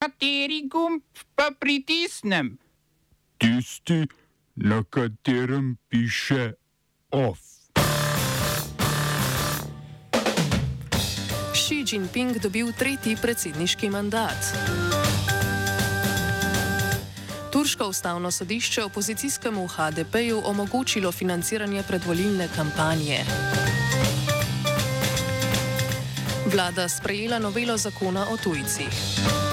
Kateri gumb pa pritisnem? Tisti, na katerem piše OF. Xi Jinping dobil tretji predsedniški mandat. Turško ustavno sodišče opozicijskemu HDP-ju omogočilo financiranje predvolilne kampanje. Vlada sprejela novelo zakona o tujcih.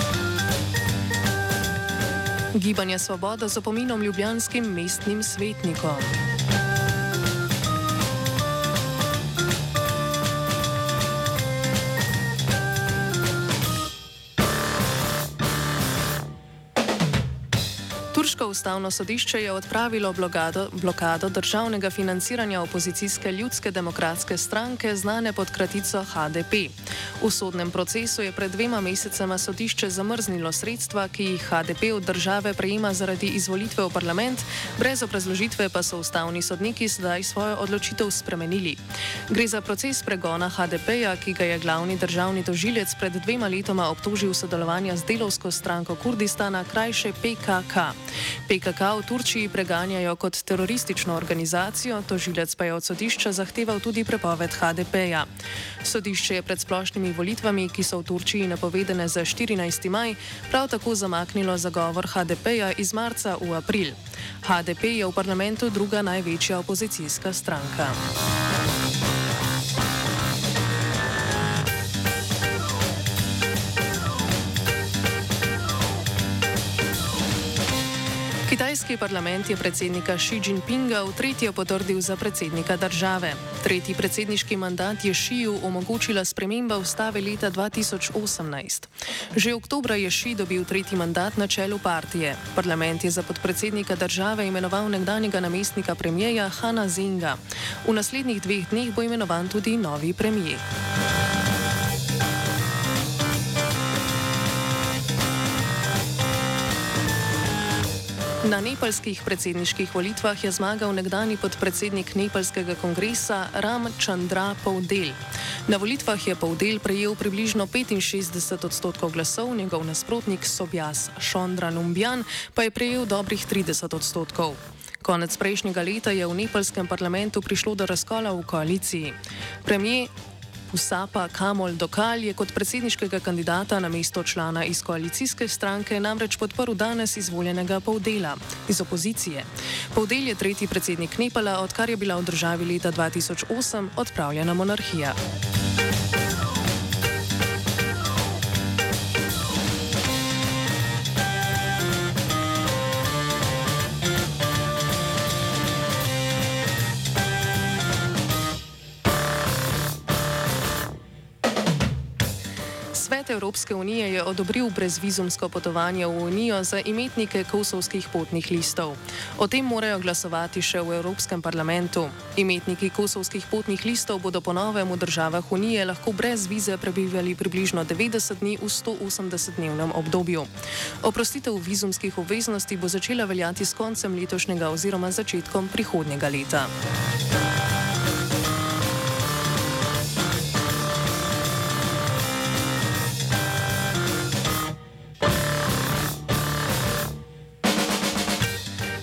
Gibanje Svoboda z opominom ljubljanskim mestnim svetnikom. Turško ustavno sodišče je odpravilo blokado, blokado državnega financiranja opozicijske ljudske demokratske stranke, znane pod kratico HDP. V sodnem procesu je pred dvema mesecema sodišče zamrznilo sredstva, ki jih HDP od države prejema zaradi izvolitve v parlament, brez obrazložitve pa so ustavni sodniki sedaj svojo odločitev spremenili. Gre za proces pregona HDP-ja, ki ga je glavni državni tožilec pred dvema letoma obtožil sodelovanja z delovsko stranko Kurdistana, krajše PKK. PKK v Turčiji preganjajo kot teroristično organizacijo, tožilec pa je od sodišča zahteval tudi prepoved HDP-ja. Sodišče je pred splošnimi volitvami, ki so v Turčiji napovedane za 14. maj, prav tako zamaknilo zagovor HDP-ja iz marca v april. HDP je v parlamentu druga največja opozicijska stranka. Kitajski parlament je predsednika Xi Jinpinga v tretjo potrdil za predsednika države. Tretji predsedniški mandat je Xiju omogočila sprememba ustave leta 2018. Že oktobra je Xi dobil tretji mandat na čelu partije. Parlament je za podpredsednika države imenoval nekdanjega namestnika premijeja Hanna Zinga. V naslednjih dveh dneh bo imenovan tudi novi premijer. Na nepalskih predsedniških volitvah je zmagal nekdani podpredsednik nepalskega kongresa Ram Chandra Povdel. Na volitvah je Povdel prejel približno 65 odstotkov glasov, njegov nasprotnik Sobjas Šondra Numbjan pa je prejel dobrih 30 odstotkov. Konec prejšnjega leta je v nepalskem parlamentu prišlo do razkola v koaliciji. Premijer Usapa Kamol Dokal je kot predsedniškega kandidata na mesto člana iz koalicijske stranke namreč podprl danes izvoljenega Povdela iz opozicije. Povdel je tretji predsednik Nepala, odkar je bila v državi leta 2008 odpravljena monarhija. Svet Evropske unije je odobril brezvizumsko potovanje v Unijo za imetnike kosovskih potnih listov. O tem morajo glasovati še v Evropskem parlamentu. Imetniki kosovskih potnih listov bodo po novem v državah Unije lahko brez vize prebivali približno 90 dni v 180-dnevnem obdobju. Oprostitev vizumskih obveznosti bo začela veljati s koncem letošnjega oziroma začetkom prihodnjega leta.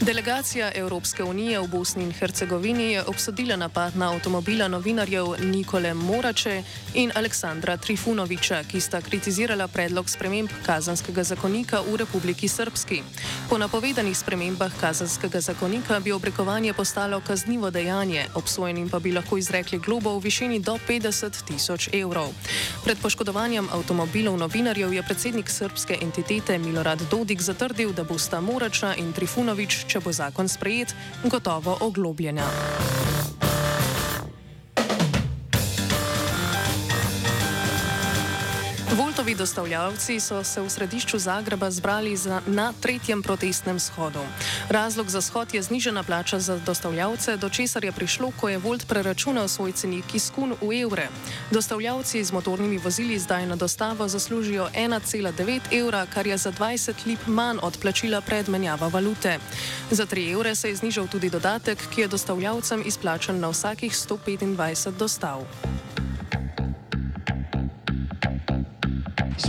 Delegacija Evropske unije v Bosni in Hercegovini je obsodila napad na avtomobila novinarjev Nikole Morače in Aleksandra Trifunoviča, ki sta kritizirala predlog sprememb kazanskega zakonika v Republiki Srpski. Po napovedanih spremembah kazanskega zakonika bi obrekovanje postalo kaznivo dejanje, obsojenim pa bi lahko izrekli globo v višini do 50 tisoč evrov. Pred poškodovanjem avtomobilov novinarjev je predsednik srpske entitete Milorad Dodik zatrdil, da bosta Morača in Trifunovič če bo zakon sprejet, gotovo oglobljena. Dostavljavci so se v središču Zagreba zbrali za, na tretjem protestnem shodu. Razlog za shod je znižena plača za dostavljavce, do česar je prišlo, ko je Volt preračunal svoj cenik iz kun v evre. Dostavljavci z motornimi vozili zdaj na dostavo zaslužijo 1,9 evra, kar je za 20 lip manj od plačila pred menjava valute. Za 3 evre se je znižal tudi dodatek, ki je dostavljavcem izplačan na vsakih 125 dostav.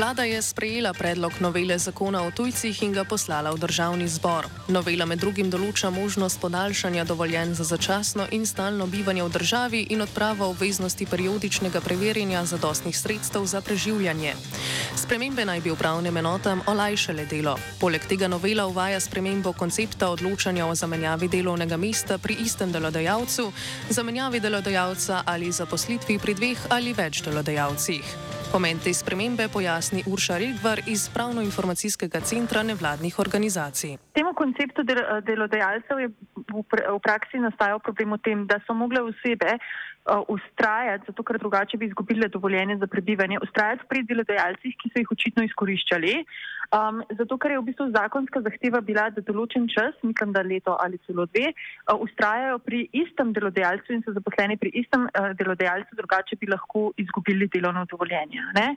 Vlada je sprejela predlog novele zakona o tujcih in ga poslala v državni zbor. Novela med drugim določa možnost podaljšanja dovoljenj za začasno in stalno bivanje v državi in odpravo obveznosti periodičnega preverjanja zadostnih sredstev za preživljanje. Spremembe naj bi upravnim enotam olajšale delo. Poleg tega novela uvaja spremembo koncepta odločanja o zamenjavi delovnega mesta pri istem delodajalcu, zamenjavi delodajalca ali zaposlitvi pri dveh ali več delodajalcih. Pomen te spremembe pojasni Urša Rigvar iz Pravno-informacijskega centra nevladnih organizacij. Temu konceptu del delodajalcev je v, v praksi nastajal problem v tem, da so mogle osebe ustrajati, zato ker drugače bi izgubile dovoljenje za prebivanje, ustrajati pri delodajalcih, ki so jih očitno izkoriščali. Um, zato ker je v bistvu zakonska zahteva bila, da določen čas, mislim, da leto ali celo dve, uh, ustrajajo pri istem delodajalcu in so zaposleni pri istem uh, delodajalcu, drugače bi lahko izgubili delovno dovoljenje. Ne?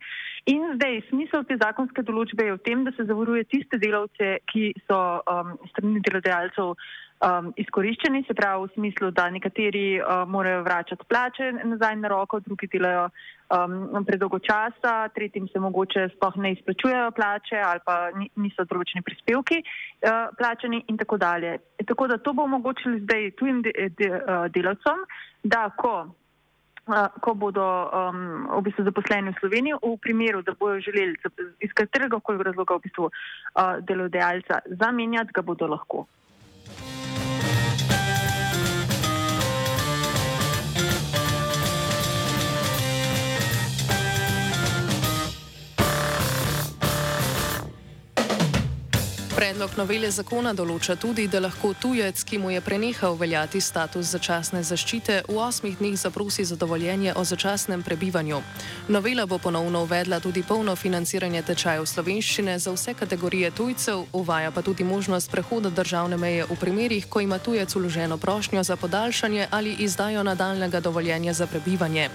In zdaj, smisel te zakonske določbe je v tem, da se zavaruje tiste delavce, ki so um, strani delodajalcev um, izkoriščeni, se pravi v smislu, da nekateri uh, morajo vračati plače nazaj na roko, drugi delajo um, predolgo časa, tretjim se mogoče sploh ne izplačujejo plače ali pa niso določeni prispevki uh, plačeni in tako dalje. Tako da to bo omogočili zdaj tujim de de uh, delavcem, da ko ko bodo um, v bistvu zaposleni v Sloveniji, v primeru, da bojo želeli iz katerega koli razloga v bistvu uh, delodajalca zamenjati, ga bodo lahko. Predlog novele zakona določa tudi, da lahko tujec, ki mu je prenehal veljati status začasne zaščite, v osmih dneh zaprosi za dovoljenje o začasnem prebivanju. Novela bo ponovno uvedla tudi polno financiranje tečajev slovenščine za vse kategorije tujcev, uvaja pa tudi možnost prehoda državne meje v primerih, ko ima tujec uloženo prošnjo za podaljšanje ali izdajo nadaljnega dovoljenja za prebivanje.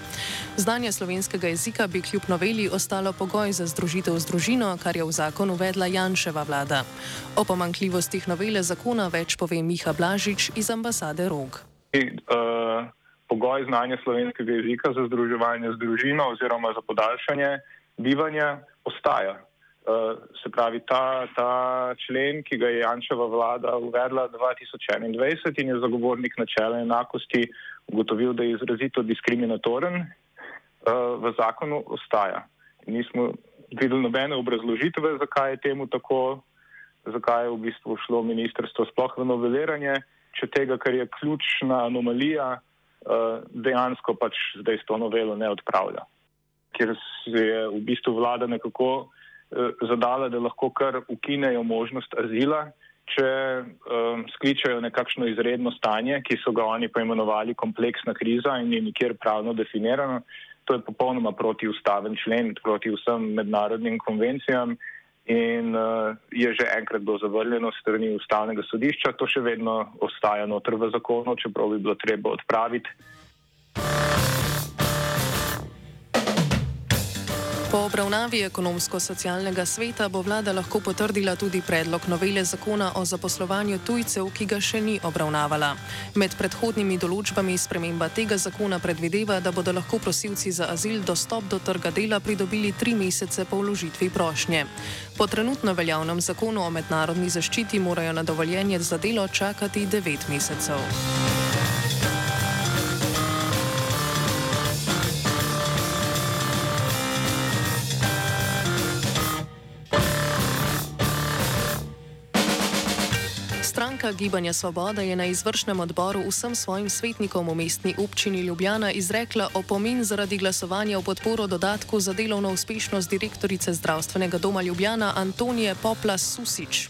Znanje slovenskega jezika bi kljub noveli ostalo pogoj za združitev z družino, kar je v zakon uvedla Janševa vlada. O pomankljivostih novele zakona več pove Miha Blažič iz ambasade Rog. Uh, pogoj znanja slovenskega jezika za združevanje z družino oziroma za podaljšanje bivanja ostaja. Uh, se pravi, ta, ta člen, ki ga je Jančeva vlada uvedla 2021 in je zagovornik načela enakosti, ugotovil, da je izrazito diskriminatoren, uh, v zakonu ostaja. Nismo videli nobene obrazložitve, zakaj je temu tako zakaj je v bistvu šlo ministrstvo sploh v noveliranje, če tega, kar je ključna anomalija, eh, dejansko pač zdaj s to novelo ne odpravlja. Ker se je v bistvu vlada nekako eh, zadala, da lahko kar ukinejo možnost azila, če um, skličajo nekakšno izredno stanje, ki so ga oni poimenovali kompleksna kriza in je nikjer pravno definirano. To je popolnoma protiustaven člen, proti vsem mednarodnim konvencijam in uh, je že enkrat bilo zavrljeno strani ustavnega sodišča, to še vedno ostaja notr v zakonu, čeprav bi bilo treba odpraviti. Po obravnavi ekonomsko-socialnega sveta bo vlada lahko potrdila tudi predlog novele zakona o zaposlovanju tujcev, ki ga še ni obravnavala. Med predhodnimi določbami sprememba tega zakona predvideva, da bodo lahko prosilci za azil dostop do trga dela pridobili tri mesece po vložitvi prošnje. Po trenutno veljavnem zakonu o mednarodni zaščiti morajo na dovoljenje za delo čakati devet mesecev. Gibanja Svoboda je na izvršnem odboru vsem svojim svetnikom v mestni občini Ljubljana izrekla opomin zaradi glasovanja v podporo dodatku za delovno uspešnost direktorice zdravstvenega doma Ljubljana Antonije Poplas Susič.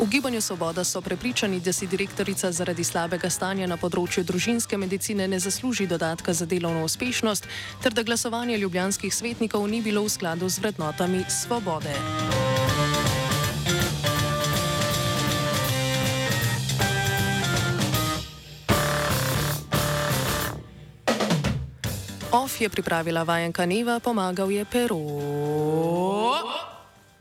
V Gibanju Svoboda so prepričani, da si direktorica zaradi slabega stanja na področju družinske medicine ne zasluži dodatka za delovno uspešnost, ter da glasovanje ljubljanskih svetnikov ni bilo v skladu z vrednotami svobode. Je pripravila vajenka Neva, pomagal je Pero.